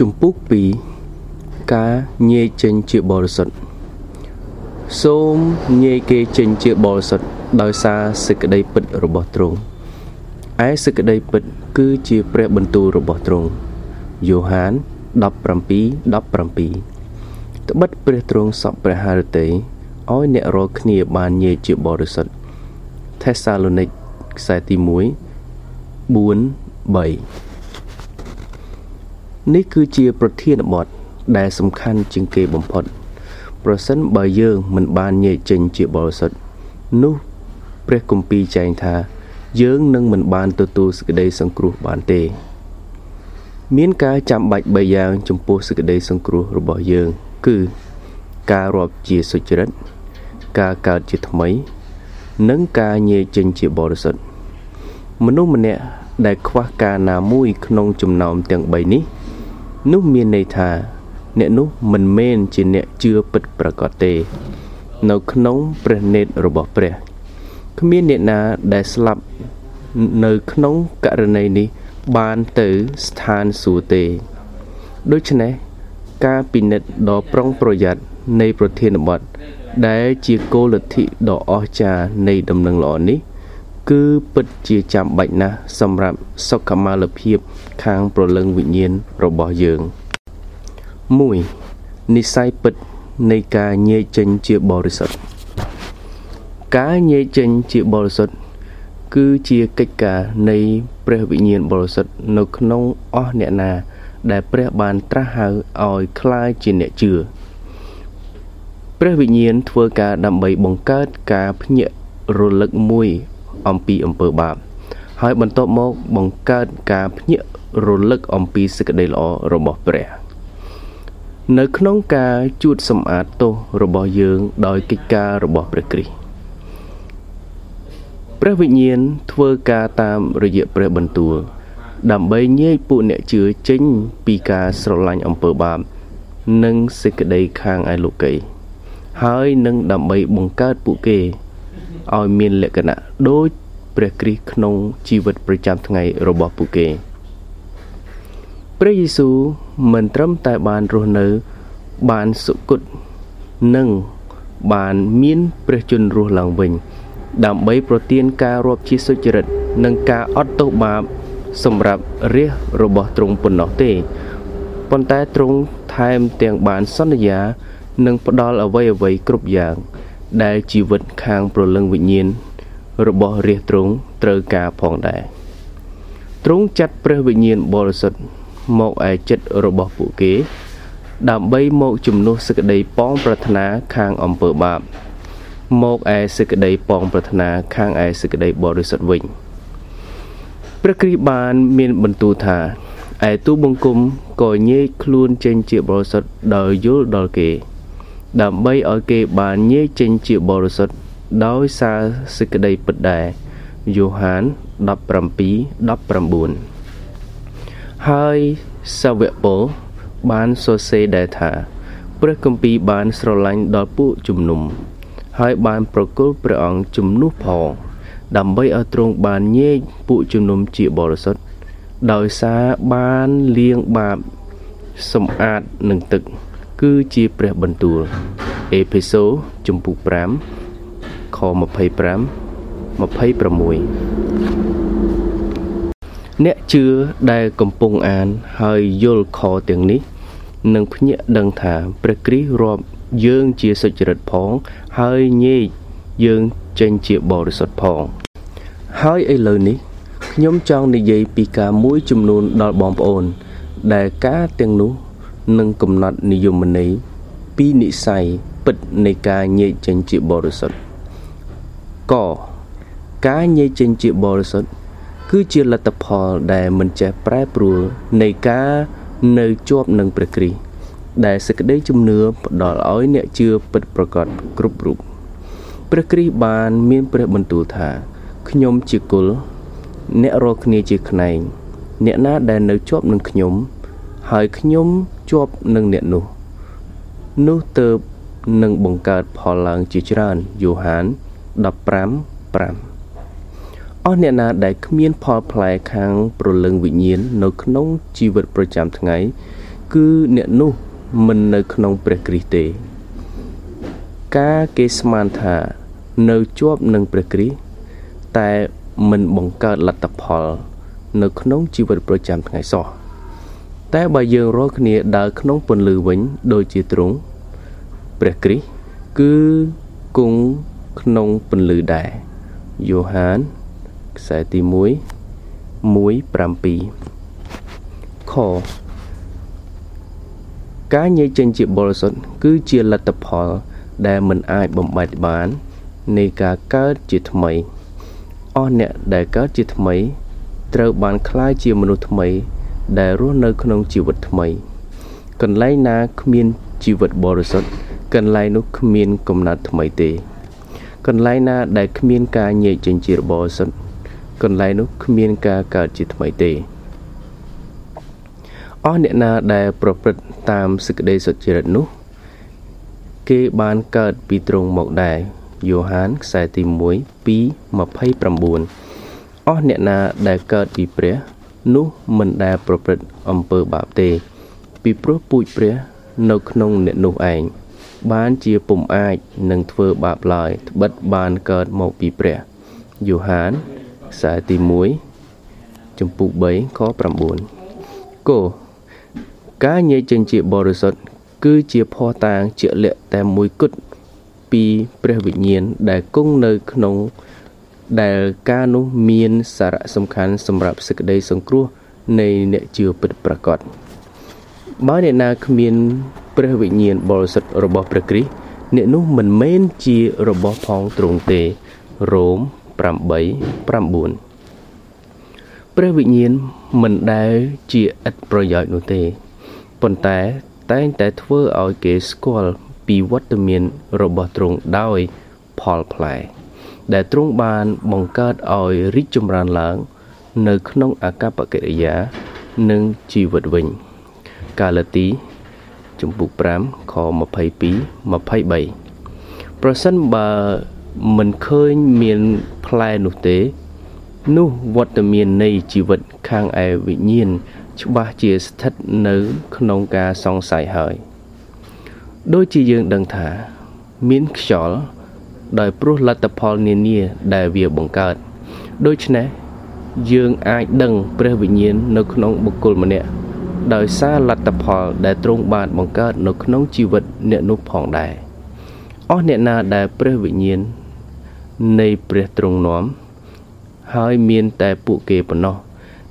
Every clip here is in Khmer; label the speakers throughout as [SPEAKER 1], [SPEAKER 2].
[SPEAKER 1] ជំពូក2ការញែកចេញជាបរិសុទ្ធសូមញែកគេចេញជាបរិសុទ្ធដោយសារសេចក្តីពិតរបស់ទ្រង់ឯសេចក្តីពិត គឺជាព្រះបន្ទូលរបស់ទ្រង់យ៉ូហាន17:17ត្បិតព្រះទ្រង់សពព្រះハរតីឲ្យអ្នករាល់គ្នាបានញែកជាបរិសុទ្ធថេសាឡូនីកខ្សែទី1 4 3 នេះគឺជាប្រធានបទដែលសំខាន់ជាងគេបំផុត ប្រសិនបើយើងមិនបានញែកចេញជាបរិសុទ្ធនោះព្រះគម្ពីរចែងថា យើងនឹងមិនបានទទួលសេចក្តីសង្គ្រោះបានទេ មានការចាំបាច់3យ៉ាងចំពោះសេចក្តីសង្គ្រោះរបស់យើង គឺការរាប់ជាសុចរិត ការកើតជាថ្មី និងការញែកចេញជាបរិសុទ្ធមនុស្សម្នាក់ដែលខ្វះការណាមួយក្នុងចំណោមទាំង3នេះ នោះមានន័យថា អ្នកនោះមិនមែនជាអ្នកជឿពិតប្រាកដទេ នៅក្នុងព្រះនេតរបស់ព្រះគ្មានអ្នកណាដែលស្លាប់នៅក្នុងករណីនេះបានទៅស្ថានសួគ៌ទេ ដូច្នេះការពិនិត្យដ៏ប្រុងប្រយ័ត្ននៃប្រធានបទដែលជាគោលលទ្ធិដ៏អស្ចារ្យនៃដំណឹងល្អនេះ គឺពិតជាចាំបាច់ណាស់សម្រាប់សុខុមាលភាពខាងប្រលឹងវិញ្ញាណរបស់យើង1និស័យពិតនៃការញែកចេញជាបរិសុទ្ធការញែកចេញជាបរិសុទ្ធគឺជាកិច្ចការនៃព្រះវិញ្ញាណបរិសុទ្ធនៅក្នុងអស់អ្នកណា ដែលព្រះបានត្រាស់ហៅឲ្យคล้ายជាអ្នកជឿព្រះវិញ្ញាណធ្វើការដើម្បីបង្កើតការភ្ញាក់រលឹកមួយ អំពីអំពើបាប ហើយបន្ទាប់មកបង្កើតការភ្ញាក់រលឹកអំពីសេចក្តីល្អរបស់ព្រះនៅក្នុងការជួតសម្អាតទោសរបស់យើងដោយកិច្ចការរបស់ព្រះគ្រីស្ទព្រះវិញ្ញាណធ្វើការតាមរយៈព្រះបន្ទូលដើម្បីញែកពួកអ្នកជឿចេញពីការស្រឡាញ់អំពើបាប និងសេចក្តីខាងឯលោកី ហើយនឹងដើម្បីបង្កើតពួកគេ ឲ្យមានលក្ខណៈដូចព្រះគ្រីស្ទក្នុងជីវិតប្រចាំថ្ងៃរបស់ពួកគេព្រះយេស៊ូវមិនត្រឹមតែបានរស់នៅបានសុគតនិងបានមានព្រះជន្មរស់ឡើងវិញ ដើម្បីប្រទានការរាប់ជាសុចរិត និងការអត់ទោសបាបសម្រាប់រាជរបស់ទ្រង់ប៉ុណ្ណោះទេប៉ុន្តែទ្រង់ថែមទាំងបានសន្យានឹងផ្ដល់អ្វីអ្វីគ្រប់យ៉ាង ដែលជីវិតខាងប្រលឹងវិញ្ញាណរបស់រាជទ្រង់ត្រូវការផងដែរទ្រង់ចាត់ព្រះវិញ្ញាណបរិសុទ្ធមកឯចិត្តរបស់ពួកគេ ដើម្បីមកជំនួសសេចក្តីប៉ងប្រាថ្នាខាងអំពើបាប មកឯសេចក្តីប៉ងប្រាថ្នាខាងឯសេចក្តីបរិសុទ្ធវិញព្រះគ្រីស្ទបានមានបន្ទូលថាឯទូបង្គំក៏ញែកខ្លួនចេញជាបរិសុទ្ធដោយយល់ដល់គេ ដើម្បីឲ្យគេបានញែកចេញជាបរិសុទ្ធដោយសារសេចក្តីពិតដែរយ៉ូហាន17:19ហើយសាវកពលបានសរសេរដែរថា ព្រះគម្ពីរបានស្រឡាញ់ដល់ពួកជំនុំ ហើយបានប្រគល់ព្រះអង្គជំនួសផងដើម្បីឲ្យទ្រង់បានញែកពួកជំនុំជាបរិសុទ្ធដោយសារបានលាងបាបសម្អាតនឹងទឹក គឺជាព្រះបន្ទូលអេភេសូជំពូក5ខ25 26អ្នកជឿដែលកំពុងអានហើយយល់ខទាំងនេះនឹងភ្ញាក់ដឹងថាព្រះគ្រីស្ទរាប់យើងជាសុចរិតផង ហើយញែកយើងចេញជាបរិសុទ្ធផង ហើយឥឡូវនេះខ្ញុំចង់និយាយពីការមួយចំនួនដល់បងប្អូន ដែលការទាំងនោះ នឹងកំណត់និយមន័យពីនិស័យពិតនៃការញែកចេញជាបរិសុទ្ធកការញែកចេញជាបរិសុទ្ធគឺជាលទ្ធផលដែលមិនចេះប្រែប្រួលនៃការនៅជាប់នឹងព្រះគ្រីស្ទដែលសេចក្តីជំនឿផ្ដល់ឲ្យអ្នកជឿពិតប្រាកដគ្រប់រូបព្រះគ្រីស្ទបានមានព្រះបន្ទូលថាខ្ញុំជាគុលអ្នករាល់គ្នាជាខ្នែងអ្នកណាដែលនៅជាប់នឹងខ្ញុំ ហើយខ្ញុំជាប់នឹងអ្នកនោះ នោះទៅនឹងបង្កើតផលឡើងជាច្រើនយ៉ូហាន15 5អស់អ្នកណាដែលគ្មានផលផ្លែខាងប្រលឹងវិញ្ញាណនៅក្នុងជីវិតប្រចាំថ្ងៃ គឺអ្នកនោះមិននៅក្នុងព្រះគ្រីស្ទទេ ការគេស្មានថានៅជាប់នឹងព្រះគ្រីស្ទតែមិនបង្កើតលទ្ធផល នៅក្នុងជីវិតប្រចាំថ្ងៃសោះ តែបើយើងរាល់គ្នាដើរក្នុងពន្លឺវិញដូចជាទ្រង់ព្រះគ្រីស្ទគឺគង់ក្នុងពន្លឺដែរយូហានខ្សែទី1 17ខការញែកចេញជាបរិសុទ្ធគឺជាលទ្ធផល ដែលមិនអាចបំបែកបាននៃការកើតជាថ្មីអស់អ្នកដែលកើតជាថ្មី ត្រូវបានក្លាយជាមនុស្សថ្មី ដែលរស់នៅក្នុងជីវិតថ្មី កន្លែងណាគ្មានជីវិតបរិសុទ្ធកន្លែងនោះគ្មានកំណត់ថ្មីទេ កន្លែងណាដែលគ្មានការញែកចេញជាបរិសុទ្ធកន្លែងនោះគ្មានការកើតជាថ្មីទេអស់អ្នកណាដែលប្រព្រឹត្តតាមសេចក្តីសុចរិតនោះ គេបានកើតពីទ្រង់មកដែរយ៉ូហានខ្សែទី1 2 29អស់អ្នកណាដែលកើតពីព្រះ នោះមិនដែលប្រព្រឹត្តអំពើបាបទេ ពីព្រោះពូជព្រះ នៅក្នុងអ្នកនោះឯងបានជាពុំអាចនឹងធ្វើបាបឡើយត្បិតបានកើតមកពីព្រះយ៉ូហានខ្សែទី1ចំពុក3ខ9គោការញែកចេញជាបរិសុទ្ធគឺជាភ័ស្តុតាងជាក់លាក់តែមួយគត់ពីព្រះវិញ្ញាណដែលគង់នៅក្នុង ដែលការនោះមានសារៈសំខាន់សម្រាប់សេចក្តីសង្គ្រោះនៃអ្នកជឿពិតប្រាកដបើអ្នកណាគ្មានព្រះវិញ្ញាណបរិសុទ្ធរបស់ព្រះគ្រីស្ទអ្នកនោះមិនមែនជារបស់ផងទ្រង់ទេរ៉ូម8 9ព្រះវិញ្ញាណមិនដែលជាឥតប្រយោជន៍នោះទេប៉ុន្តែតែងតែធ្វើឲ្យគេស្គាល់ពីវត្តមានរបស់ទ្រង់ដោយផលផ្លែ ដែលទ្រង់បានបង្កើតឲ្យរីកចម្រើនឡើង នៅក្នុងអកប្បកិរិយានិងជីវិតវិញ កាឡាទីជំពូក5ខ22 23ប្រសិនបើមិនឃើញមានផ្លែនោះទេ នោះវត្តមាននៃជីវិតខាងឯវិញ្ញាណច្បាស់ជាស្ថិតនៅក្នុងការសង្ស័យហើយ ដូចជាយើងដឹងថា មានខ្យល់ ដោយព្រោះលទ្ធផលនានាដែលវាបង្កើតដូច្នេះយើងអាចដឹងព្រះវិញ្ញាណនៅក្នុងបុគ្គលម្នាក់ដោយសារលទ្ធផលដែលទ្រង់បានបង្កើតនៅក្នុងជីវិតអ្នកនោះផងដែរអស់អ្នកណាដែលព្រះវិញ្ញាណនៃព្រះទ្រង់នាំហើយមានតែពួកគេប៉ុណ្ណោះ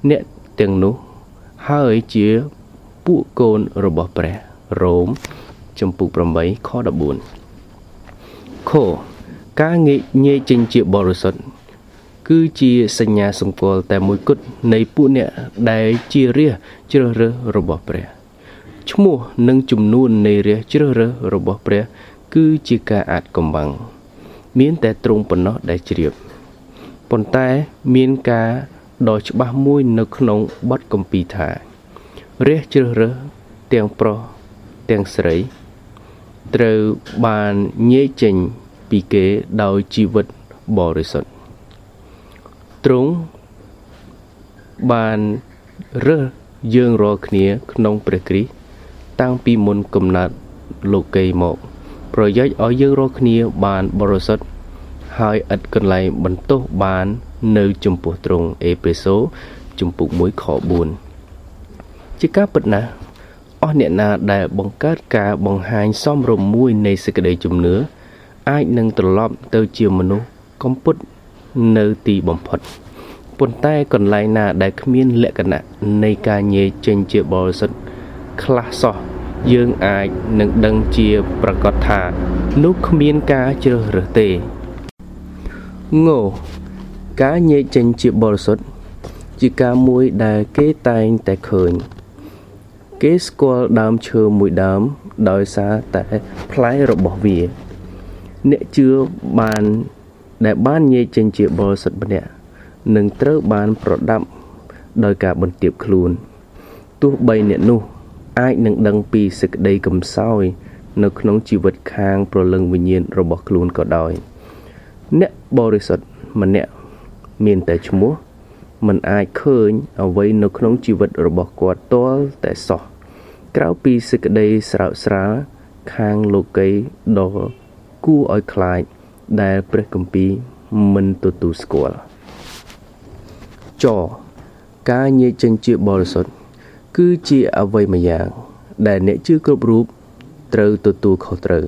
[SPEAKER 1] អ្នកទាំងនោះហើយជាពួកកូនរបស់ព្រះរ៉ូមចំពុក8ខ14ខ ការងាកញែកចេញជាបរិសុទ្ធគឺជាសញ្ញាសម្គាល់តែមួយគត់នៃពួកអ្នកដែលជារាជជ្រើសរើសរបស់ព្រះឈ្មោះនិងចំនួននៃរាជជ្រើសរើសរបស់ព្រះ គឺជាការអាចកំបាំងមានតែទ្រង់ប៉ុណ្ណោះដែលជ្រាបប៉ុន្តែមានការដ៏ច្បាស់មួយនៅក្នុងបទគម្ពីរថារះជ្រើសរើសទាំងប្រុសទាំងស្រី ត្រូវបានញែកចេញ ពីគេដោយជីវិតបរិសុទ្ធទ្រង់បានរើសយើងរាល់គ្នាក្នុងព្រះគ្រីស្ទតាំងពីមុនកំណត់លោកីមក ប្រយោជន៍ឲ្យយើងរាល់គ្នាបានបរិសុទ្ធហើយឥតកន្លែងបន្ទោសបាននៅចំពោះទ្រង់អេពេសូជំពូក1ខ4ជាការពិតណាស់អស់អ្នកណាដែលបង្កើតការបង្ហាញសមរម្យមួយនៃសេចក្តីជំនឿ អាចនឹងត្រឡប់ទៅជាមនុស្សកំពុតនៅទីបំផុតប៉ុន្តែកន្លែងណាដែលគ្មានលក្ខណៈនៃការញែកចេញជាបរិសុទ្ធខ្លះសោះយើងអាចនឹងដឹងជាប្រកាសថានោះគ្មានការជ្រើសរើសទេងោការញែកចេញជាបរិសុទ្ធជាការមួយដែលគេតែងតែឃើញ គេស្គាល់ដើមឈើមួយដើមដោយសារតែផ្លែរបស់វា អ្នកជឿបានដែលបានញែកចេញជាបរិសុទ្ធម្នាក់នឹងត្រូវបានប្រដាប់ដោយការបន្ទាបខ្លួនទោះបីអ្នកនោះអាចនឹងដឹងពីសេចក្តីកំសោយនៅក្នុងជីវិតខាងប្រលឹងវិញ្ញាណរបស់ខ្លួនក៏ដោយ អ្នកបរិសុទ្ធម្នាក់មានតែឈ្មោះមិនអាចឃើញអ្វីនៅក្នុងជីវិតរបស់គាត់ទាល់តែសោះក្រៅពីសេចក្តីស្រោបស្រាលខាងលោកីដ៏ គួរឲ្យខ្លាចដែលព្រះគម្ពីរមិនទទួលស្គាល់ចការញែកចេញជាបរិសុទ្ធគឺជាអវ័យម្យ៉ាង ដែលអ្នកជឿគ្រប់រូបត្រូវទទួលខុសត្រូវ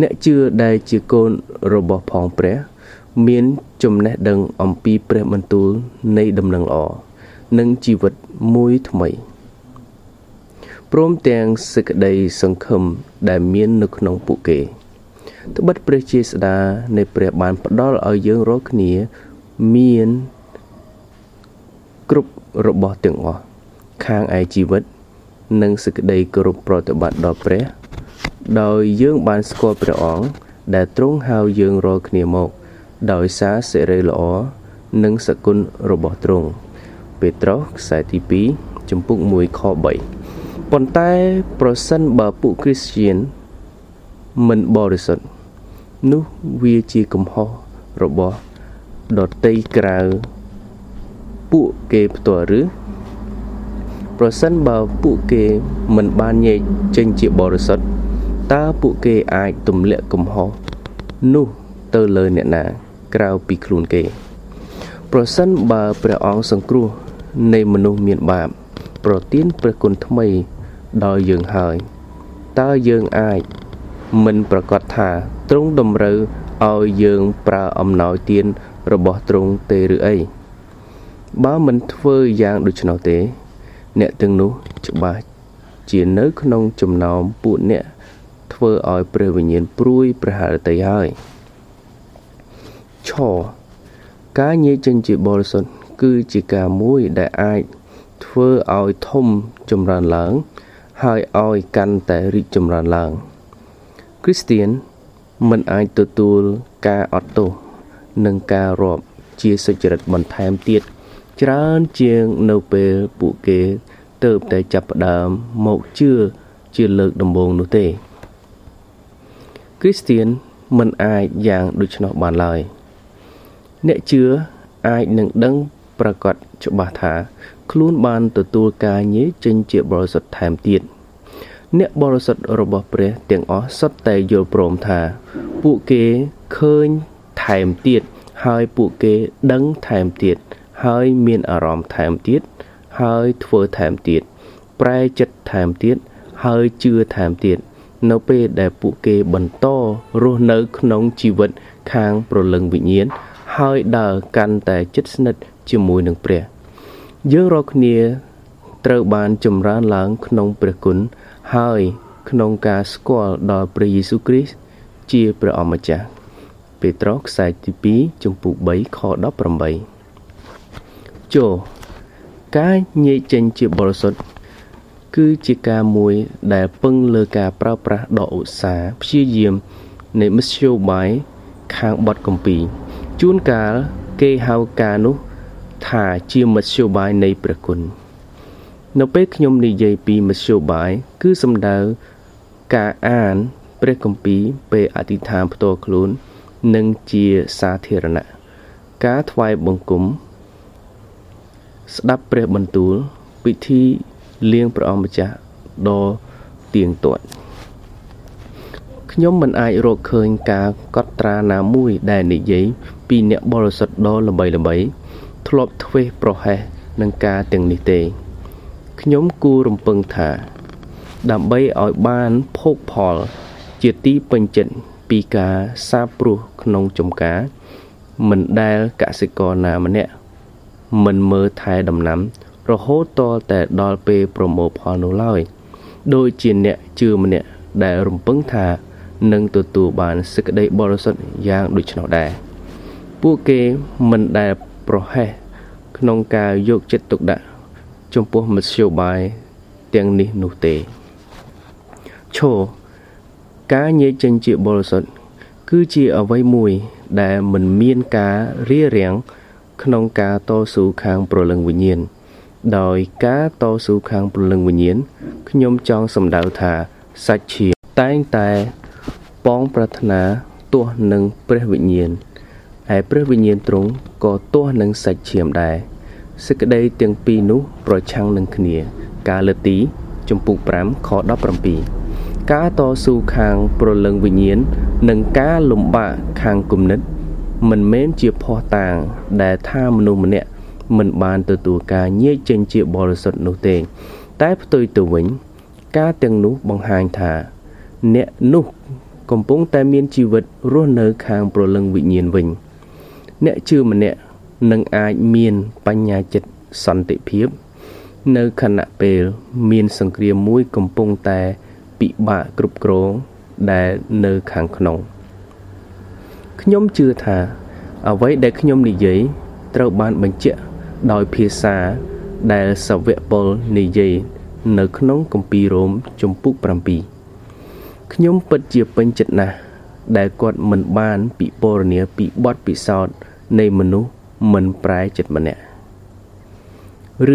[SPEAKER 1] អ្នកជឿដែលជាកូនរបស់ផងព្រះ មានចំណេះដឹងអំពីព្រះបន្ទូលនៃដំណឹងល្អនិងជីវិតមួយថ្មីព្រមទាំងសេចក្តីសង្ឃឹមដែលមាននៅក្នុងពួកគេ ត្បិតព្រះជាស្ដានៃព្រះបានផ្ដល់ឲ្យយើងរាល់គ្នាមានគ្រប់របស់ទាំងអស់ខាងឯជីវិត និងសេចក្តីគោរពប្រតិបត្តិដល់ព្រះ ដោយយើងបានស្គាល់ព្រះអង្គដែលទ្រង់ហៅយើងរាល់គ្នាមក ដោយសារសេរីល្អនិងសគុណរបស់ទ្រង់ពេត្រុសខ្សែទី2ចំពុក1ខ3ប៉ុន្តែ ប្រសិនបើពួកគ្រីស្ទានមិនបរិសុទ្ធ នោះវាជាកំហុសរបស់ដតីក្រៅពួកគេផ្ទាល់ឬប្រសិនបើពួកគេមិនបានញែកចេញជាបរិសុទ្ធតើពួកគេអាចទម្លាក់កំហុសនោះទៅលើអ្នកណា ក្រៅពីខ្លួនគេ ប្រសិនបើព្រះអង្គសង្គ្រោះនៃមនុស្សមានបាប ប្រទានព្រះគុណថ្មីដល់យើងហើយតើយើងអាច មិនប្រកាសថាទ្រង់តម្រូវឲ្យយើងប្រើអំណោយទានរបស់ទ្រង់ទេឬអីបើមិនធ្វើយ៉ាងដូច្នោះទេ អ្នកទាំងនោះច្បាស់ជានៅក្នុងចំណោមពួកអ្នកធ្វើឲ្យព្រះវិញ្ញាណព្រួយព្រះハរតីហើយឆការញែកចេញជាបរិសុទ្ធគឺជាការមួយដែលអាចធ្វើឲ្យធំចម្រើនឡើង ហើយឲ្យកាន់តែរីកចម្រើនឡើង គ្រីស្ទៀនមិនអាចទទួលការអត់ទោសនិងការរាប់ជាសុចរិតបន្ថែមទៀតច្រើនជាងនៅពេលពួកគេទៅតែចាប់ផ្ដើមមកជឿជាលើកដំបូងនោះទេគ្រីស្ទៀនមិនអាចយ៉ាងដូច្នោះបានឡើយអ្នកជឿអាចនឹងដឹងប្រកាសច្បាស់ថា ខ្លួនបានទទួលការញែកចេញជាបរិសុទ្ធថែមទៀត អ្នកបរិសុទ្ធរបស់ព្រះទាំងអស់សុទ្ធតែយល់ព្រមថា ពួកគេឃើញថែមទៀតហើយពួកគេដឹងថែមទៀតហើយមានអារម្មណ៍ថែមទៀតហើយធ្វើថែមទៀតប្រែចិត្តថែមទៀតហើយជឿថែមទៀតនៅពេលដែលពួកគេបន្តរស់នៅក្នុងជីវិតខាងប្រលឹងវិញ្ញាណហើយដើរកាន់តែជិតស្និទ្ធជាមួយនឹងព្រះ យើងរាល់គ្នាត្រូវបានចម្រើនឡើងក្នុងព្រះគុណ ហើយក្នុងការស្គាល់ដល់ព្រះយេស៊ូវគ្រីស្ទជាព្រះអម្ចាស់ពេត្រុសខ្សែទី2ចំពុក3ខ18ចូលការញែកចេញជាបរិសុទ្ធគឺជាការមួយដែលពឹងលើការប្រើប្រាស់ដ៏ឧស្សាហ៍ព្យាយាមនៃមធ្យោបាយខាងបទកម្ពីជួនកាលគេហៅការនោះថាជាមធ្យោបាយនៃព្រះគុណ នៅពេលខ្ញុំនិយាយពីមធ្យោបាយ គឺសំដៅការអានព្រះគម្ពីរពេលអធិដ្ឋានផ្ទាល់ខ្លួន និងជាសាធារណៈការថ្វាយបង្គំស្ដាប់ព្រះបន្ទូលពិធីលៀងព្រះអង្គម្ចាស់ដ៏ទៀងទាត់ខ្ញុំមិនអាចរកឃើញការកត់ត្រាណាមួយដែលនិយាយពីអ្នកបរិសុទ្ធដ៏ល្បីល្បីធ្លាប់ធ្វេសប្រហែសនឹងការទាំងនេះទេ ខ្ញុំគួររំពឹងថា ដើម្បីឲ្យបានភោគផល ជាទីពេញចិត្តពីការសាបព្រោះក្នុងចំការ មិនដែលកសិករណាម្នាក់មិនមើលថែដំណាំ រហូតតតែដល់ពេលប្រមូលផលនោះឡើយដូចជាអ្នកជឿម្នាក់ដែលរំពឹងថានឹងទទួលបានសេចក្តីបរិសុទ្ធយ៉ាងដូច្នោះដែរពួកគេមិនដែលប្រហែសក្នុងការយកចិត្តទុកដាក់ ចំពោះមធ្យោបាយទាំងនេះនោះទេឈរការញែកចេញជាបរិសុទ្ធគឺជាអ្វីមួយដែលមិនមានការរារាំងក្នុងការតស៊ូខាងព្រលឹងវិញ្ញាណដោយការតស៊ូខាងព្រលឹងវិញ្ញាណខ្ញុំចង់សម្ដៅថាសាច់ឈាមតែងតែប៉ងប្រាថ្នាទាស់នឹងព្រះវិញ្ញាណឯព្រះវិញ្ញាណទ្រង់ក៏ទាស់នឹងសាច់ឈាមដែរ សេចក្តីទាំងពីរនោះប្រឆាំងនឹងគ្នា ការលទីចំពុក5ខ17ការតស៊ូខាងប្រលឹងវិញ្ញាណនិងការលំបាកខាងគំនិត មិនមែនជាភ័ស្តុតាង ដែលថាមនុស្សម្នាក់មិនបានទទួលការញែកចេញជាបរិសុទ្ធនោះទេ តែផ្ទុយទៅវិញ ការទាំងនោះបង្ហាញថា អ្នកនោះកំពុងតែមានជីវិតរស់នៅខាងប្រលឹងវិញ្ញាណវិញ អ្នកជឿម្នាក់ នឹងអាចមានបញ្ញាចិត្តសន្តិភាព នៅខណៈពេលមានសង្គ្រាមមួយកំពុងតែពិបាកគ្រប់គ្រងដែលនៅខាងក្នុងខ្ញុំជឿថា អ្វីដែលខ្ញុំនិយាយត្រូវបានបញ្ជាក់ដោយភាសាដែលសាវកពលនិយាយនៅក្នុងគម្ពីររ៉ូមជំពូក7ខ្ញុំពិតជាពេញចិត្តណាស់ដែលគាត់មិនបានពិពណ៌នាពីបទពិសោធន៍នៃមនុស្ស មិនប្រែចិត្តម្នាក់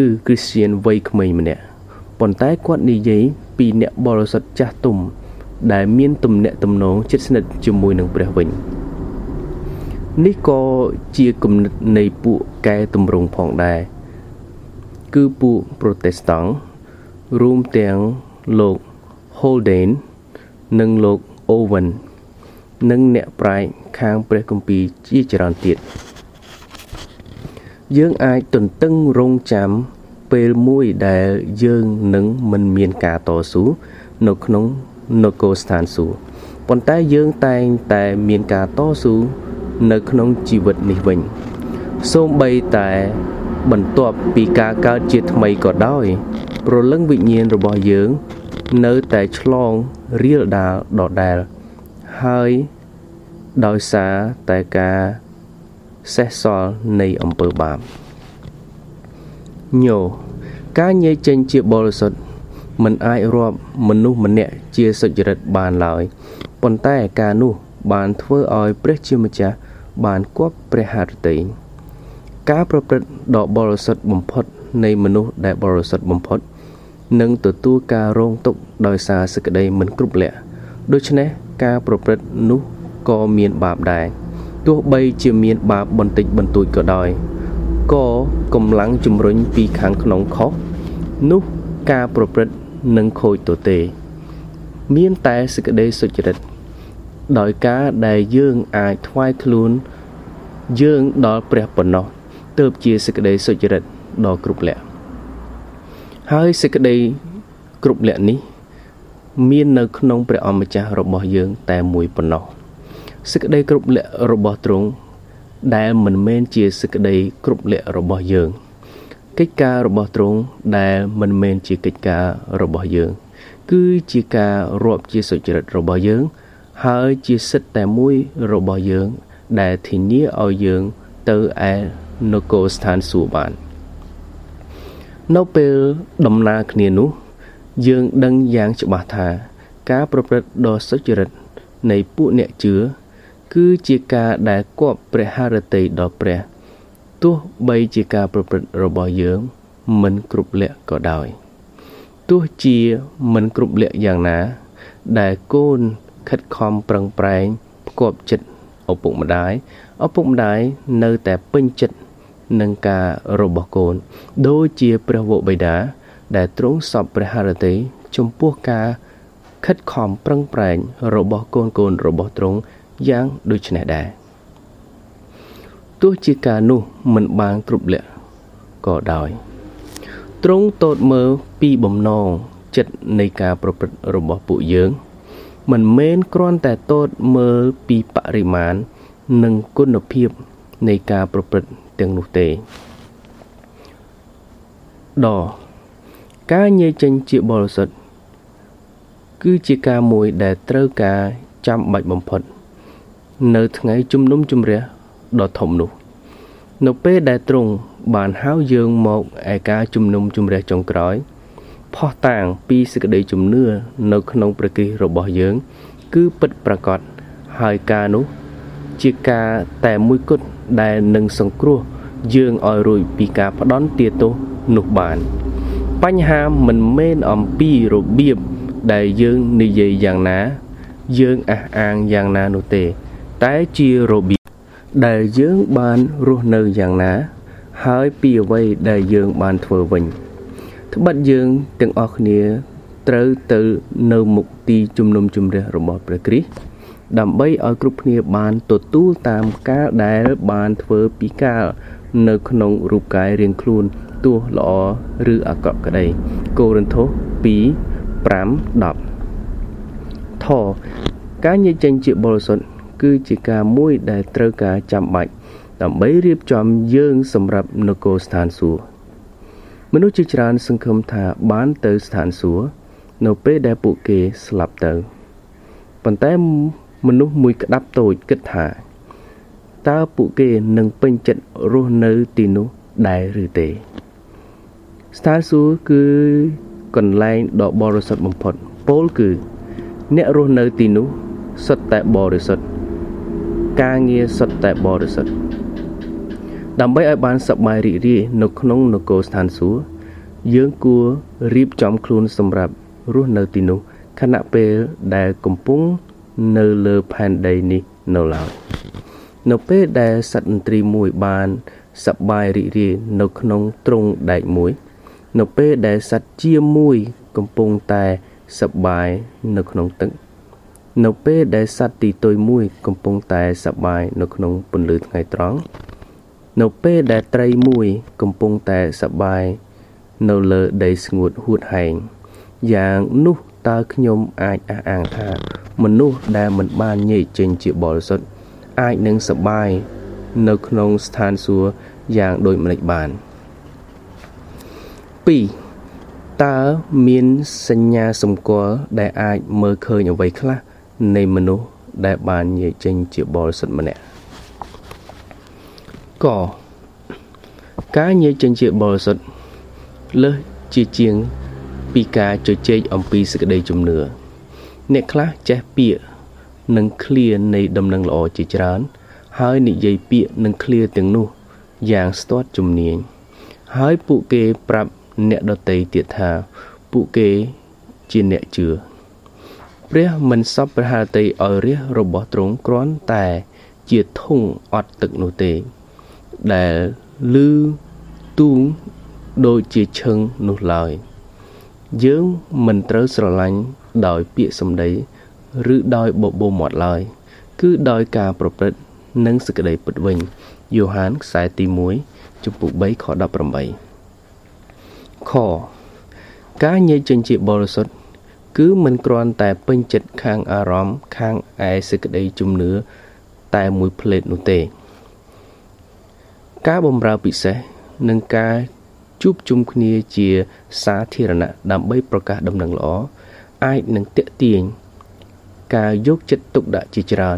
[SPEAKER 1] ឬគ្រីស្ទៀនវ័យក្មេងម្នាក់ប៉ុន្តែគាត់និយាយពីអ្នកបរិសុទ្ធចាស់ទុំ ដែលមានទំនាក់ទំនងជិតស្និទ្ធជាមួយនឹងព្រះវិញនេះក៏ជាគំនិតនៃពួកកែតម្រង់ផងដែរគឺពួក Protestant រួមទាំងលោក Holden និងលោក Owen និងអ្នកប្រាជ្ញខាងព្រះគម្ពីរជាច្រើនទៀត យើងអាចទន្ទឹងរង់ចាំពេលមួយដែលយើងនឹងមិនមានការតស៊ូនៅក្នុងនគរស្ថានសួគ៌ប៉ុន្តែយើងតែងតែមានការតស៊ូនៅក្នុងជីវិតនេះវិញសូម្បីតែបន្ទាប់ពីការកើតជាថ្មីក៏ដោយព្រលឹងវិញ្ញាណរបស់យើងនៅតែឆ្លងរៀលដាលដដែលហើយដោយសារតែការ សេះសល់នៃអំពើបាបញោការញែកចេញជាបរិសុទ្ធមិនអាចរាប់មនុស្សម្នាក់ជាសុចរិតបានឡើយប៉ុន្តែការនោះបានធ្វើឲ្យព្រះជាម្ចាស់បានគប់ព្រះハរតីការប្រព្រឹត្តដ៏បរិសុទ្ធបំផុតនៃមនុស្សដែលបរិសុទ្ធបំផុតនឹងទទួលការរងទុក្ខដោយសារសេចក្តីមិនគ្រប់លក្ខដូច្នេះការប្រព្រឹត្តនោះក៏មានបាបដែរ ទោះបីជាមានបាបបន្តិចបន្តួចក៏ដោយក៏កម្លាំងជំរុញពីខាងក្នុងខុសនោះការប្រព្រឹត្តនឹងខូចទៅទេ មានតែសេចក្តីសុចរិតដោយការដែលយើងអាចថ្វាយខ្លួនយើងដល់ព្រះប៉ុណ្ណោះទើបជាសេចក្តីសុចរិតដ៏គ្រប់លក្ខហើយសេចក្តីគ្រប់លក្ខនេះ មាននៅក្នុងព្រះអម្ចាស់របស់យើងតែមួយប៉ុណ្ណោះ សេចក្តីគ្រប់លក្ខរបស់ទ្រង់ដែលមិនមែនជាសេចក្តីគ្រប់លក្ខរបស់យើង កិច្ចការរបស់ទ្រង់ដែលមិនមែនជាកិច្ចការរបស់យើង គឺជាការរាប់ជាសុចរិតរបស់យើង ហើយជាសិទ្ធិតែមួយរបស់យើង ដែលធានាឲ្យយើងទៅឯនគរស្ថានសួគ៌បាននៅពេលដំណើរគ្នានោះ យើងដឹងយ៉ាងច្បាស់ថា ការប្រព្រឹត្តដ៏សុចរិតនៃពួកអ្នកជឿ គឺជាការដែលគប់ព្រះハរតីដល់ព្រះទោះបីជាការប្រព្រឹត្តរបស់យើង មិនគ្រប់លក្ខក៏ដោយទោះជាមិនគ្រប់លក្ខយ៉ាងណា ដែលកូនខិតខំប្រឹងប្រែងផ្គប់ចិត្តឪពុកម្ដាយឪពុកម្ដាយនៅតែពេញចិត្តនឹងការរបស់កូន ដូចជាព្រះវរបិតាដែលទ្រង់សពព្រះハរតីចំពោះការខិតខំប្រឹងប្រែងរបស់កូនកូនរបស់ទ្រង់ យ៉ាងដូចនេះដែរទោះជាការនោះមិនបានគ្រប់លក្ខក៏ដោយទ្រង់តូតមើលពីបំណងចិត្តនៃការប្រព្រឹត្តរបស់ពួកយើង មិនមែនគ្រាន់តែតូតមើលពីបរិមាណនិងគុណភាពនៃការប្រព្រឹត្តទាំងនោះទេដការញែកចេញជាបរិសុទ្ធគឺជាការមួយដែលត្រូវការចាំបាច់បំផុត នៅថ្ងៃជំនុំជម្រះដ៏ធំនោះ នៅពេលដែលទ្រង់បានហៅយើងមកឯការជំនុំជម្រះចុងក្រោយផោះតាងពីសេចក្តីជំនឿនៅក្នុងព្រះគិសរបស់យើង គឺពិតប្រាកដហើយការនោះ ជាការតែមួយគត់ដែលនឹងសង្គ្រោះយើងឲ្យរួចពីការផ្ដន់ទាទោសនោះបាន បញ្ហាមិនមែនអំពីរបៀបដែលយើងនិយាយយ៉ាងណា យើងអះអាងយ៉ាងណានោះទេ តែជារបៀបដែលយើងបានរស់នៅយ៉ាងណា ហើយពីអ្វីដែលយើងបានធ្វើវិញត្បិតយើងទាំងអស់គ្នាត្រូវទៅនៅមុខទីជំនុំជម្រះរបស់ព្រះគ្រីស្ទដើម្បីឲ្យគ្រប់គ្នាបានទទួលតាមការដែលបានធ្វើពីកាលនៅក្នុងរូបកាយរៀងខ្លួនទោះល្អឬអាក្រក់ក្តីកូរិនថូស2 5 10ថការញែកចេញជាបរិសុទ្ធ គឺជាការមួយដែលត្រូវការចាំបាច់ដើម្បីរៀបចំយើងសម្រាប់នគរស្ថានសួគ៌មនុស្សជាច្រើនសង្ឃឹមថាបានទៅស្ថានសួគ៌នៅពេលដែលពួកគេស្លាប់ទៅប៉ុន្តែមនុស្សមួយក្តាប់តូចគិតថាតើពួកគេនឹងពេញចិត្តរស់នៅទីនោះដែរឬទេ ស្ថានសួគ៌គឺកន្លែងដ៏បរិសុទ្ធបំផុតពោលគឺ អ្នករស់នៅទីនោះសុទ្ធតែបរិសុទ្ធ ការងារសុទ្ធតែបរិសុទ្ធដើម្បីឲ្យបានសប្បាយរីករាយនៅក្នុងនគរស្ថានសួគ៌យើងគួររៀបចំខ្លួនសម្រាប់រស់នៅទីនោះខណៈពេលដែលកំពុងនៅលើផែនដីនេះនៅឡើយនៅពេលដែលសត្វឥន្ទ្រីមួយបានសប្បាយរីករាយនៅក្នុងទ្រុងដែកមួយ នៅពេលដែលសត្វជាមួយកំពុងតែសប្បាយនៅក្នុងទឹក នៅពេលដែលសត្វទីទុយមួយ កំពុងតែសប្បាយនៅក្នុងពន្លឺថ្ងៃត្រង់នៅពេលដែលត្រីមួយ កំពុងតែសប្បាយនៅលើដីស្ងួតហួតហែងយ៉ាងនោះតើខ្ញុំអាចអះអាងថា មនុស្សដែលមិនបានញែកចេញជាបរិសុទ្ធអាចនឹងសប្បាយនៅក្នុងស្ថានសួគ៌យ៉ាងដូចម្តេចបាន2តើមានសញ្ញាសម្គាល់ដែលអាចមើលឃើញអ្វីខ្លះ នៃមនុស្សដែលបានញែកចេញជាបរិសុទ្ធម្នាក់កការញែកចេញជាបរិសុទ្ធលើសជាជាងពីការជជែកអំពីសេចក្តីជំនឿអ្នកខ្លះចេះពាក្យនិងឃ្លានៃដំណឹងល្អជាច្រើន ហើយនិយាយពាក្យនិងឃ្លាទាំងនោះយ៉ាងស្ទាត់ជំនាញហើយពួកគេប្រាប់អ្នកដតីទៀតថាពួកគេជាអ្នកជឿ ព្រះមិនសពព្រះハរតីឲ្យរះរបស់ទ្រង់គ្រាន់តែជាធុងអត់ទឹកនោះទេ ដែលលឺទូងដូចជាឈឹងនោះឡើយ យើងមិនត្រូវស្រឡាញ់ដោយពាក្យសម្ដី ឬដោយបបោមាត់ឡើយ គឺដោយការប្រព្រឹត្តនិងសេចក្តីពិតវិញយ៉ូហានខ្សែទី1ចំពុក3ខ18ខការញែកចេញជាបរិសុទ្ធ គឺមិនគ្រាន់តែពេញចិត្តខាងអារម្មណ៍ខាងឯសេចក្តីជំនឿតែមួយផ្លេតនោះទេ ការបំរើពិសេសនិងការជួបជុំគ្នាជាសាធារណៈដើម្បីប្រកាសដំណឹងល្អអាចនឹងតេទៀងការយកចិត្តទុកដាក់ជាច្រើន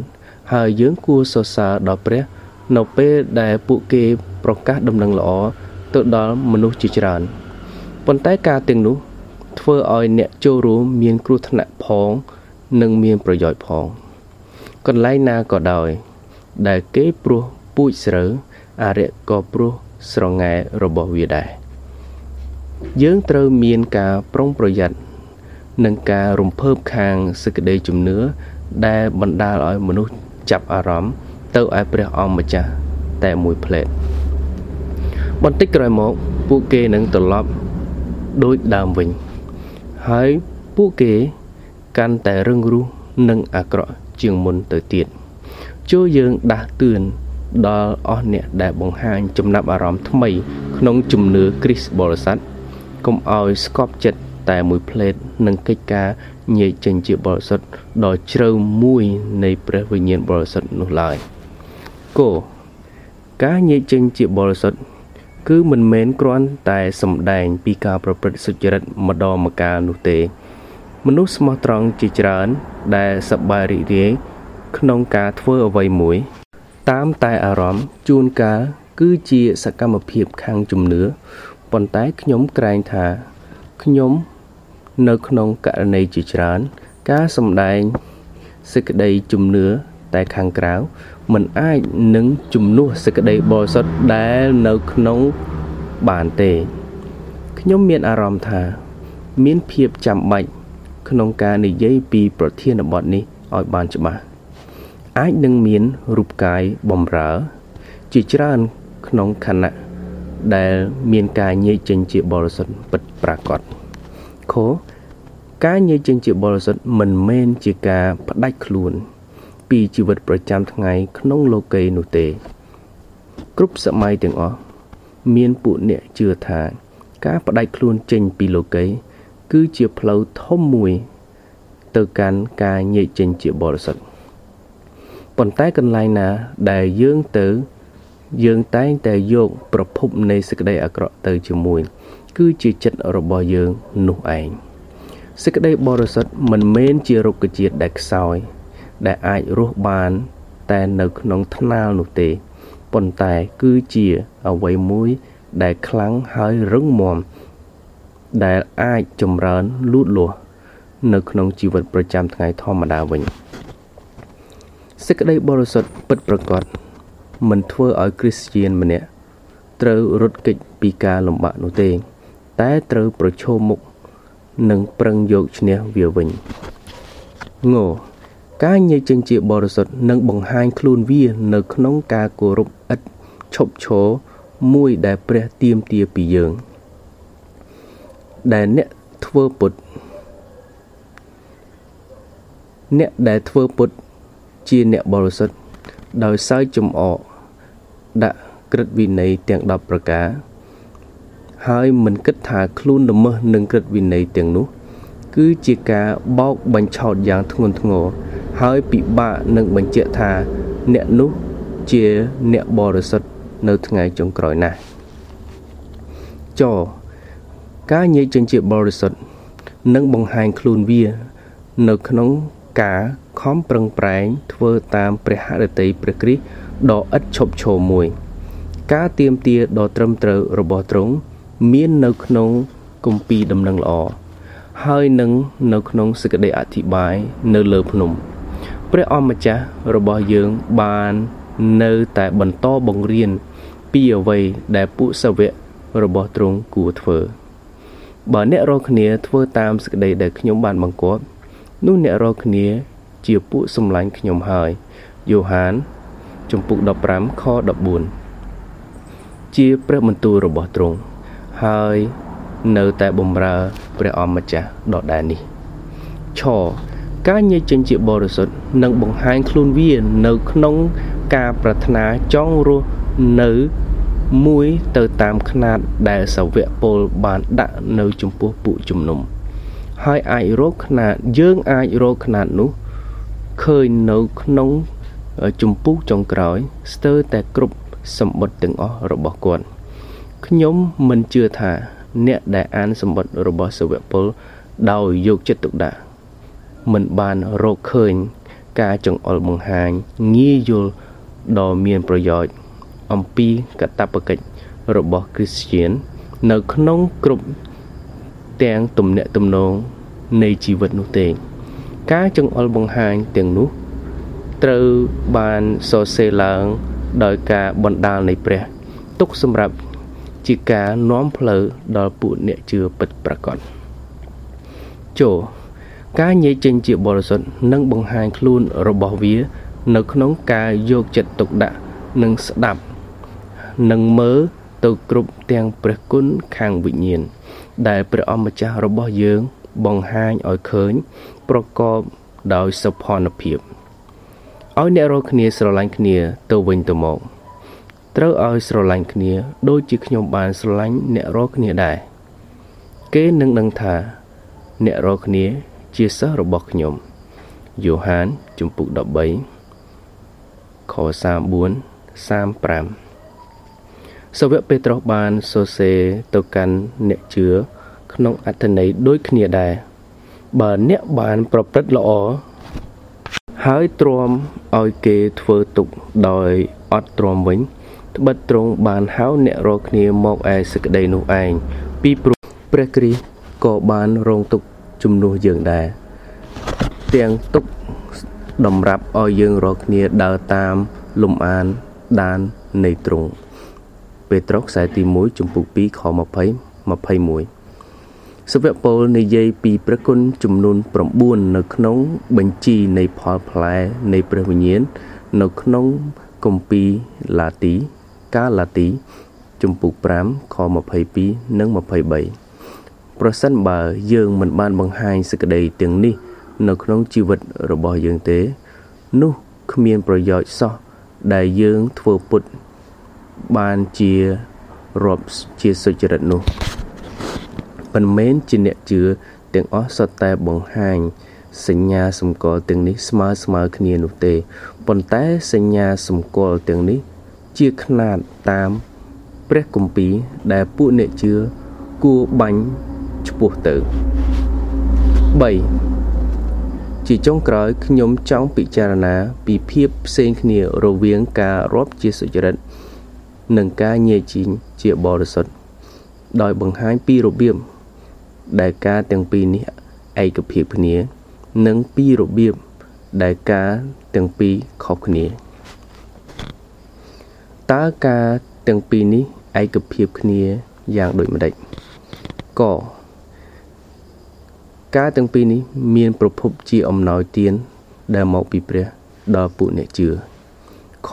[SPEAKER 1] ហើយយើងគួរសរសើរដល់ព្រះ នៅពេលដែលពួកគេប្រកាសដំណឹងល្អទៅដល់មនុស្សជាច្រើនប៉ុន្តែការទាំងនោះ ធ្វើឲ្យអ្នកចូលរួមមានគ្រោះថ្នាក់ផង និងមានប្រយោជន៍ផង កន្លែងណាក៏ដោយ ដែលគេព្រោះពូជស្រូវអរិយក៏ព្រោះស្រងែរបស់វាដែរយើងត្រូវមានការប្រុងប្រយ័ត្ននិងការរំភើបខាងសេចក្តីជំនឿដែលបណ្ដាលឲ្យមនុស្សចាប់អារម្មណ៍ទៅឯព្រះអង្គម្ចាស់តែមួយផ្លែតបន្តិចក្រោយមក ពួកគេនឹងត្រឡប់ដូចដើមវិញ ហើយពួកគេកាន់តែរឹងរូសនិងអាក្រក់ជាងមុនទៅទៀតចូលយើងដាស់តឿនដល់អស់អ្នកដែលបង្ហាញចំណាប់អារម្មណ៍ថ្មី ក្នុងជំនឿគ្រីស្ទបរិស័ទកុំឲ្យស្កប់ចិត្តតែមួយផ្លេតនឹងកិច្ចការញែកចេញជាបរិសុទ្ធដ៏ជ្រៅមួយនៃព្រះវិញ្ញាណបរិសុទ្ធនោះឡើយគោការញែកចេញជាបរិសុទ្ធ គឺមិនមែនគ្រាន់តែសម្ដែងពីការប្រព្រឹត្តសុចរិតម្ដងម្កាលនោះទេ មនុស្សស្មោះត្រង់ជាច្រើន ដែលសប្បាយរីករាយក្នុងការធ្វើអ្វីមួយ តាមតែអារម្មណ៍ជួនកាលគឺជាសកម្មភាពខាងជំនឿប៉ុន្តែខ្ញុំក្រែងថាខ្ញុំនៅក្នុងករណីជាច្រើន ការសម្ដែងសេចក្តីជំនឿ តែខាងក្រៅមិនអាចនឹងជំនួសសេចក្តីបរិសុទ្ធដែលនៅក្នុងបានទេខ្ញុំមានអារម្មណ៍ថា មានភាពចាំបាច់ក្នុងការនិយាយពីប្រធានបទនេះឲ្យបានច្បាស់អាចនឹងមានរូបកាយបំរើ ជាច្រើនក្នុងខណៈដែលមានការញែកចេញជាបរិសុទ្ធពិតប្រាកដខការញែកចេញជាបរិសុទ្ធមិនមែនជាការផ្ដាច់ខ្លួន ពីជីវិតប្រចាំថ្ងៃក្នុងលោកីនោះទេ គ្រប់សម័យទាំងអស់មានពួកអ្នកជឿថា ការផ្ដាច់ខ្លួនចេញពីលោកីគឺជាផ្លូវធំមួយ ទៅកាន់ការញែកចេញជាបរិសុទ្ធប៉ុន្តែកន្លែងណាដែលយើងទៅ យើងតែងតែយកប្រភពនៃសេចក្តីអាក្រក់ទៅជាមួយ គឺជាចិត្តរបស់យើងនោះឯងសេចក្តីបរិសុទ្ធមិនមែនជារុក្ខជាតិដែលខ្សោយ ដែលអាចរស់បាន តែនៅក្នុងថ្នាលនោះទេប៉ុន្តែគឺជាអ្វីមួយដែលខ្លាំងហើយរឹងមាំដែលអាចចម្រើនលូតលាស់នៅក្នុងជីវិតប្រចាំថ្ងៃធម្មតាវិញសេចក្តីបរិសុទ្ធពិតប្រាកដមិនធ្វើឲ្យគ្រីស្ទានម្នាក់ត្រូវរត់គេចពីការលំបាកនោះទេ តែត្រូវប្រឈមមុខនិងប្រឹងយកឈ្នះវាវិញង ការញែកចេញជាបរិសុទ្ធនឹងបង្ហាញខ្លួនវានៅក្នុងការគោរពឥតឈប់ឈរមួយដែលព្រះទាមទារពីយើង ដែលអ្នកធ្វើពុតអ្នកដែលធ្វើពុតជាអ្នកបរិសុទ្ធដោយសើចចំអកដាក់ក្រឹតវិន័យទាំង10ប្រការ ហើយមិនគិតថាខ្លួនល្មើសនឹងក្រឹតវិន័យទាំងនោះ គឺជាការបោកបញ្ឆោតយ៉ាងធ្ងន់ធ្ងរ ហើយពិបាកនឹងបញ្ជាក់ថាអ្នកនោះជាអ្នកបរិសុទ្ធនៅថ្ងៃចុងក្រោយណាស់ចការញែកចេញជាបរិសុទ្ធនឹងបង្ហាញខ្លួនវា នៅក្នុងការខំប្រឹងប្រែងធ្វើតាមព្រះហឫទ័យព្រះគ្រីស្ទដ៏ឥតឈប់ឈរមួយ ការទៀមទាដ៏ត្រឹមត្រូវរបស់ទ្រង់មាននៅក្នុងគម្ពីរដំណឹងល្អហើយនឹងនៅក្នុងសេចក្តីអធិប្បាយនៅលើភ្នំ ព្រះអម្ចាស់របស់យើងបាននៅតែបន្តបង្រៀនពីអ្វីដែលពួកសាវករបស់ទ្រង់គួរធ្វើបើអ្នករាល់គ្នាធ្វើតាមសេចក្តីដែលខ្ញុំបានបង្គាប់នោះអ្នករាល់គ្នាជាពួកសម្លាញ់ខ្ញុំហើយយ៉ូហានជំពូក15ខ14ជាព្រះបន្ទូលរបស់ទ្រង់ហើយនៅតែបំរើព្រះអម្ចាស់ដដែលនេះឆ ការញែកចេញជាបរិសុទ្ធនឹងបង្ហាញខ្លួនវានៅក្នុងការប្រាថ្នាចង់រស់នៅមួយទៅតាមຂ្នាតដែលសាវកពលបានដាក់នៅចំពោះពួកជំនុំហើយអាចរកຂ្នាតយើងអាចរកຂ្នាតនោះឃើញនៅក្នុងចម្ពោះចុងក្រោយស្ទើរតែគ្រប់សម្បត្តិទាំងអស់របស់គាត់ខ្ញុំមិនជឿថាអ្នកដែលអានសម្បត្តិរបស់សាវកពលដោយយកចិត្តទុកដាក់ មិនបានរកឃើញ ការចង្អុលបង្ហាញងាយយល់ដ៏មានប្រយោជន៍អំពីកតបកិច្ចរបស់គ្រីស្ទាន នៅក្នុងគ្រប់ទាំងទំនាក់ទំនងនៃជីវិតនោះទេ ការចង្អុលបង្ហាញទាំងនោះ ត្រូវបានសរសេរឡើងដោយការបណ្ដាលនៃព្រះ ទុកសម្រាប់ជាការនាំផ្លូវដល់ពួកអ្នកជឿពិតប្រាកដចូល ការញែកចេញជាបរិសុទ្ធនិងបង្ហាញខ្លួនរបស់វា នៅក្នុងការយកចិត្តទុកដាក់និងស្ដាប់និងមើលទៅគ្រប់ទាំងព្រះគុណខាងវិញ្ញាណដែលព្រះអម្ចាស់របស់យើង បង្ហាញឲ្យឃើញ ប្រកបដោយសុផនភាពឲ្យអ្នករាល់គ្នាស្រឡាញ់គ្នាទៅវិញទៅមកត្រូវឲ្យស្រឡាញ់គ្នា ដូចជាខ្ញុំបានស្រឡាញ់អ្នករាល់គ្នាដែរគេនឹងដឹងថា អ្នករាល់គ្នា ជាសិស្សរបស់ខ្ញុំយ៉ូហានជំពូក13ខ34 35សាវកពេត្រុសបានសរសេរទៅកាន់អ្នកជឿក្នុងអត្ថន័យដូចគ្នាដែរបើអ្នកបានប្រព្រឹត្តល្អហើយទ្រាំឲ្យគេធ្វើទុកដោយអត់ទ្រាំវិញត្បិតទ្រង់បានហៅអ្នករាល់គ្នាមកឯសេចក្តីនោះឯងពីព្រោះព្រះគ្រីស្ទក៏បានរងទុក ជំនួសយើងដែរទាំងទុកតម្រាប់ឲ្យយើងរាល់គ្នាដើរតាមលំអានដាននៃទ្រង់ពេត្រុសខ្សែទី1ចំពុក2ខ20 21សវៈពលនិយាយពីព្រះគុណចំនួន9នៅក្នុងបញ្ជីនៃផលផ្លែនៃព្រះវិញ្ញាណនៅក្នុងគម្ពីរឡាទីកាឡាទី ជំពូក5ខ22និង23 ប្រសិនបើយើងមិនបានបង្ហាញសេចក្តីទាំងនេះ នៅក្នុងជីវិតរបស់យើងទេ នោះគ្មានប្រយោជន៍សោះដែលយើងធ្វើពុតបានជារាប់ជាសុចរិតនោះមិនមែនជាអ្នកជឿទាំងអស់សុទ្ធតែបង្ហាញសញ្ញាសម្គាល់ទាំងនេះស្មើស្មើគ្នានោះទេប៉ុន្តែសញ្ញាសម្គាល់ទាំងនេះ ជាຂ្នាតតាមព្រះគម្ពីរដែលពួកអ្នកជឿគួរបាញ់ ឆ្ពោះទៅ3ជាចុងក្រោយខ្ញុំចង់ពិចារណា ពីភាពផ្សេងគ្នារវាងការរាប់ជាសុចរិត និងការញែកជីងជាបរិសុទ្ធដោយបង្ហាញពីរបៀបដែលការទាំងពីរនេះឯកភាពគ្នា និងពីរបៀបដែលការទាំងពីរខុសគ្នាតើការទាំងពីរនេះឯកភាពគ្នាយ៉ាងដូចម្ដេចក ការទាំងពីរនេះមានប្រភពជាអំណោយទាន ដែលមកពីព្រះដល់ពួកអ្នកជឿខ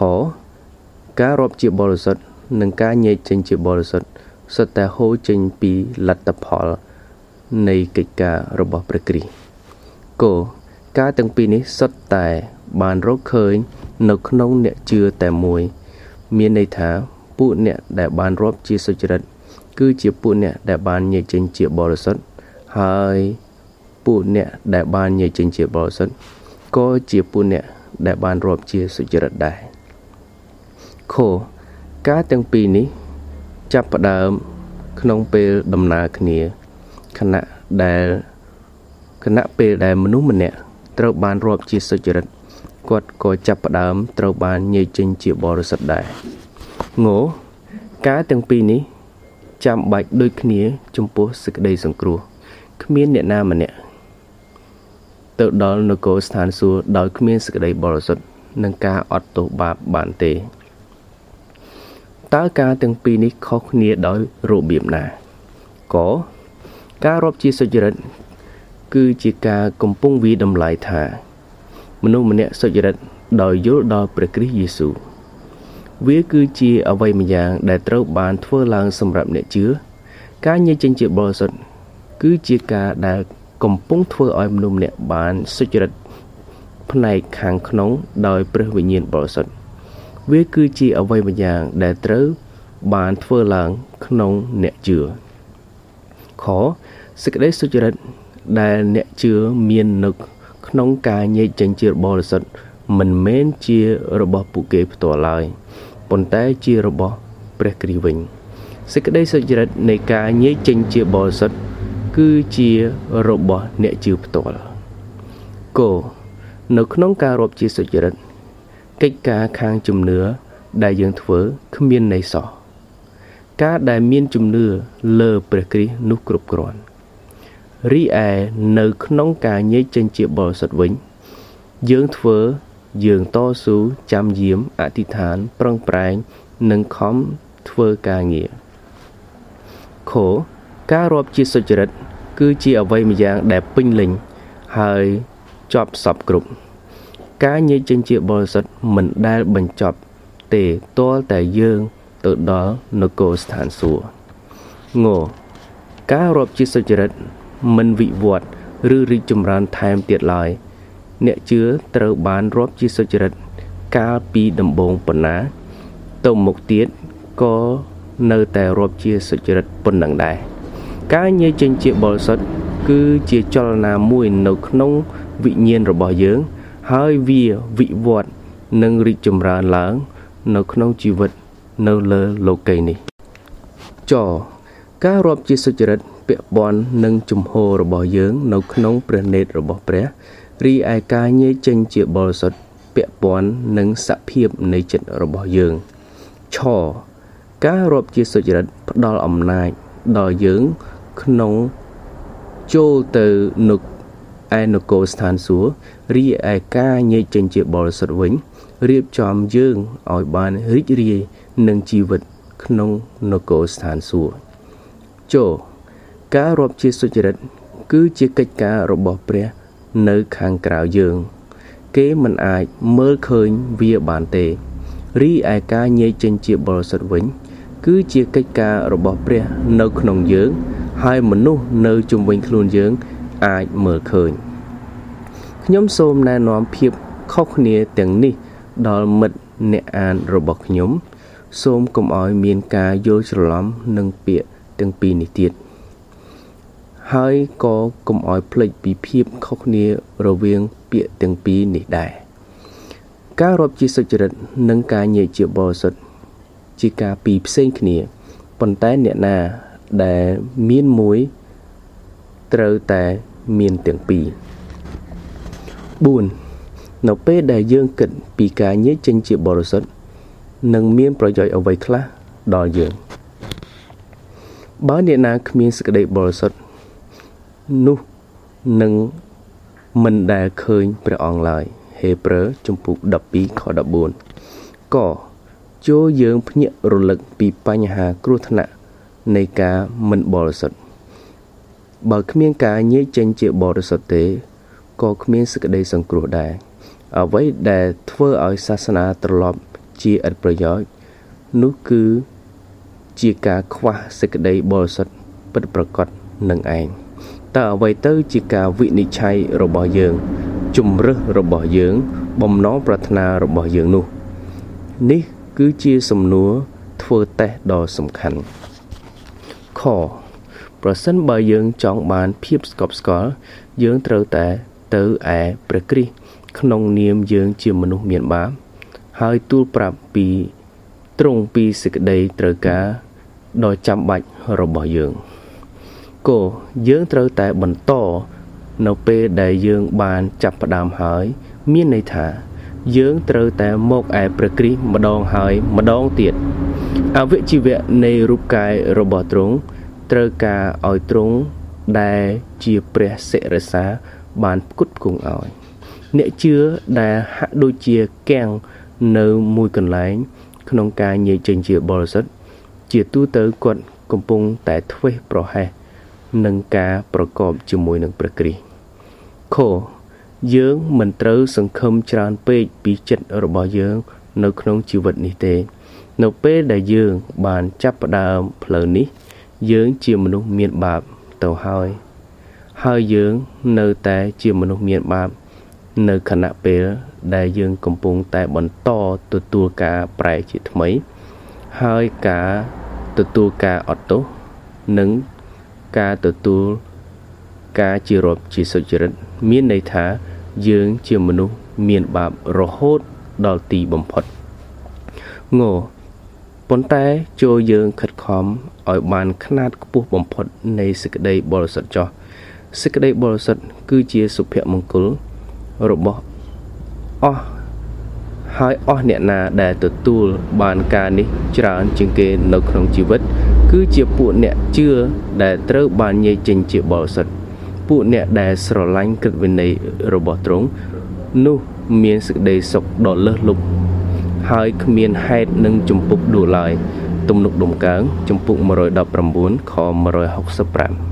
[SPEAKER 1] ការរាប់ជាបរិសុទ្ធនិងការញែកចេញជាបរិសុទ្ធសុទ្ធតែហូរចេញពីលទ្ធផល នៃកិច្ចការរបស់ព្រះគ្រីស្ទគោការទាំងពីរនេះសុទ្ធតែបានរកឃើញ នៅក្នុងអ្នកជឿតែមួយ មានន័យថាពួកអ្នកដែលបានរាប់ជាសុចរិតគឺជាពួកអ្នកដែលបានញែកចេញជាបរិសុទ្ធហើយ ពួកអ្នកដែលបានញែកចេញជាបរិសុទ្ធក៏ជាពួកអ្នកដែលបានរាប់ជាសុចរិតដែរខការទាំងពីរនេះ ចាប់ផ្ដើមក្នុងពេលដំណើរគ្នាខណៈដែលខណៈពេលដែលមនុស្សម្នាក់ត្រូវបានរាប់ជាសុចរិតគាត់ក៏ចាប់ផ្ដើមត្រូវបានញែកចេញជាបរិសុទ្ធដែរងការទាំងពីរនេះចាំបាច់ដូចគ្នា ចំពោះសេចក្តីសង្គ្រោះគ្មានអ្នកណាម្នាក់ ទៅដល់នគរស្ថានសួគ៌ដោយគ្មានសេចក្តីបរិសុទ្ធនិងការអត់ទោសបាបបានទេតើការទាំងពីរនេះខុសគ្នាដោយរបៀបណាកការរាប់ជាសុចរិតគឺជាការកំពុងវិតម្លៃថា មនុស្សម្នាក់សុចរិតដោយយល់ដល់ព្រះគ្រីស្ទយេស៊ូវវាគឺជាអ្វីម្យ៉ាងដែលត្រូវបានធ្វើឡើងសម្រាប់អ្នកជឿការញែកចេញជាបរិសុទ្ធគឺជាការដែល កំពុងធ្វើឲ្យមនុស្សម្នាក់បានសុចរិតផ្នែកខាងក្នុងដោយព្រះវិញ្ញាណបរិសុទ្ធវាគឺជាអ្វីម្យ៉ាងដែលត្រូវបានធ្វើឡើងក្នុងអ្នកជឿខសេចក្តីសុចរិតដែលអ្នកជឿមាននៅក្នុងការញែកចេញជាបរិសុទ្ធមិនមែនជារបស់ពួកគេផ្ទាល់ឡើយប៉ុន្តែជារបស់ព្រះគ្រីស្ទវិញសេចក្តីសុចរិតនៃការញែកចេញជាបរិសុទ្ធ គឺជារបស់អ្នកជឿផ្ទាល់គោនៅក្នុងការរាប់ជាសុចរិតកិច្ចការខាងជំនឿដែលយើងធ្វើគ្មានន័យសោះការដែលមានជំនឿលើព្រះគ្រីស្ទនោះគ្រប់គ្រាន់រីឯនៅក្នុងការញែកចេញជាបរិសុទ្ធវិញ យើងធ្វើយើងតស៊ូចាំយាមអធិដ្ឋានប្រឹងប្រែងនិងខំធ្វើការងារខការរាប់ជាសុចរិត គឺជាអ្វីម្យ៉ាងដែលពេញលេញហើយចប់សពគ្រប់ការញែកចេញជាបរិសុទ្ធមិនដែលបញ្ចប់ទេទាល់តែយើងទៅដល់នគរស្ថានសួគ៌ងការរាប់ជាសុចរិតមិនវិវត្តឬរីកចម្រើនថែមទៀតឡើយ អ្នកជឿត្រូវបានរាប់ជាសុចរិតកាលពីដំបូងប៉ុណ្ណា ទៅមុខទៀតក៏នៅតែរាប់ជាសុចរិតប៉ុណ្ណឹងដែរ ការញែកចេញជាបរិសុទ្ធគឺជាចលនាមួយនៅក្នុងវិញ្ញាណរបស់យើង ហើយវាវិវត្តនិងរីកចម្រើនឡើង នៅក្នុងជីវិតនៅលើលោកីយ៍នេះចការរាប់ជាសុចរិតពាក់ព័ន្ធនឹងជំហររបស់យើង នៅក្នុងព្រះនេតរបស់ព្រះរីឯការញែកចេញជាបរិសុទ្ធពាក់ព័ន្ធនឹងសភាពនៃចិត្តរបស់យើងឆការរាប់ជាសុចរិតផ្ដល់អំណាចដល់យើង ក្នុងចូលទៅនុកឯនគរស្ថានសួគ៌រីឯការញែកចេញជាបរិសុទ្ធវិញរៀបចំយើងឲ្យបានរីករាយនឹងជីវិតក្នុងនគរស្ថានសួគ៌ចូលការរាប់ជាសុចរិត គឺជាកិច្ចការរបស់ព្រះ នៅខាងក្រៅយើង គេមិនអាចមើលឃើញវាបានទេរីឯការញែកចេញជាបរិសុទ្ធវិញ គឺជាកិច្ចការរបស់ព្រះ នៅក្នុងយើង ហហើយមនុស្សនៅជុំវិញខ្លួនយើងអាចមើលឃើញខ្ញុំសូមណែនាំភាពខុសគ្នាទាំងនេះ ដល់មិត្តអ្នកអានរបស់ខ្ញុំ សូមកុំឲ្យមានការយល់ច្រឡំនឹងពាក្យទាំងពីរនេះទៀតហើយក៏កុំឲ្យភ្លេចពីភាពខុសគ្នារវាងពាក្យទាំងពីរនេះដែរការរាប់ជាសុចរិតនិងការញែកជាបរិសុទ្ធជាការពីរផ្សេងគ្នាប៉ុន្តែអ្នកណា ដែលមានមួយត្រូវតែមានទាំងពីរ4នៅពេលដែលយើងគិតពីការញែកចេញជាបរិសុទ្ធនឹងមានប្រយោជន៍អ្វីខ្លះដល់យើងបើអ្នកណាគ្មានសេចក្តីបរិសុទ្ធនោះនឹងមិនដែលឃើញព្រះអង្គឡើយហេព្រើរជំពូក12ខ14កចូលយើងភ្ញាក់រលឹកពីបញ្ហាគ្រោះថ្នាក់ នៃការមិនបរិសុទ្ធបើគ្មានការញែកចេញជាបរិសុទ្ធទេក៏គ្មានសេចក្តីសង្គ្រោះដែរអ្វីដែលធ្វើឲ្យសាសនាត្រឡប់ជាឥតប្រយោជន៍នោះគឺជាការខ្វះសេចក្តីបរិសុទ្ធពិតប្រាកដនឹងឯងតើអ្វីទៅជាការវិនិច្ឆ័យរបស់យើងជំរឹះរបស់យើង បំណងប្រាថ្នារបស់យើងនោះ នេះគឺជាសំណួរធ្វើតេស្តដ៏សំខាន់ ខប្រសិនបើយើងចង់បានភាពស្កប់ស្កល់យើងត្រូវតែទៅឯព្រះគ្រីស្ទក្នុងនាមយើងជាមនុស្សមានបាបហើយទូលប្រាប់ពីទ្រង់ពីសេចក្តីត្រូវការដ៏ចាំបាច់របស់យើងគោយើងត្រូវតែបន្តនៅពេលដែលយើងបានចាប់ផ្ដើមហើយ មានន័យថា យើងត្រូវតែមកឯព្រះគ្រីស្ទម្ដងហើយម្ដងទៀតអវិជ្ជីវៈនៃរូបកាយរបស់ទ្រង់ត្រូវការឲ្យទ្រង់ដែលជាព្រះសិរសាបានផ្គត់ផ្គង់ឲ្យអ្នកជឿដែលហាក់ដូចជាកាំងនៅមួយកន្លែង ក្នុងការញែកចេញជាបរិសុទ្ធជាទូទៅគាត់កំពុងតែធ្វេសប្រហែសនឹងការប្រកបជាមួយនឹងព្រះគ្រីស្ទខ យើងមិនត្រូវសង្ឃឹមច្រើនពេកពីចិត្តរបស់យើង នៅក្នុងជីវិតនេះទេ នៅពេលដែលយើងបានចាប់ផ្ដើមផ្លូវនេះ យើងជាមនុស្សមានបាបទៅហើយ ហើយយើងនៅតែជាមនុស្សមានបាប នៅខណៈពេលដែលយើងកំពុងតែបន្តទទួលការប្រែជាថ្មី ហើយការទទួលការអត់ទោសនិងការទទួលការជារាប់ជាសុចរិតមានន័យថា យើងជាមនុស្សមានបាបរហូតដល់ទីបំផុតងប៉ុន្តែចូលយើងខិតខំឲ្យបានຂ្នាតខ្ពស់បំផុតនៃសេចក្តីបរិសុទ្ធចោះសេចក្តីបរិសុទ្ធគឺជាសុភមង្គលរបស់អស់ហើយអស់អ្នកណាដែលទទួលបានការនេះច្រើនជាងគេនៅក្នុងជីវិត គឺជាពួកអ្នកជឿដែលត្រូវបានញែកចេញជាបរិសុទ្ធ ពួកអ្នកដែលស្រឡាញ់កិត្តវិន័យរបស់ទ្រង់នោះមានសេចក្តីសុខដ៏លើសលប់ហើយគ្មានហេតុនឹងចម្ពុះដួលឡើយទំនុកដំកើងចម្ពុះ119ខ165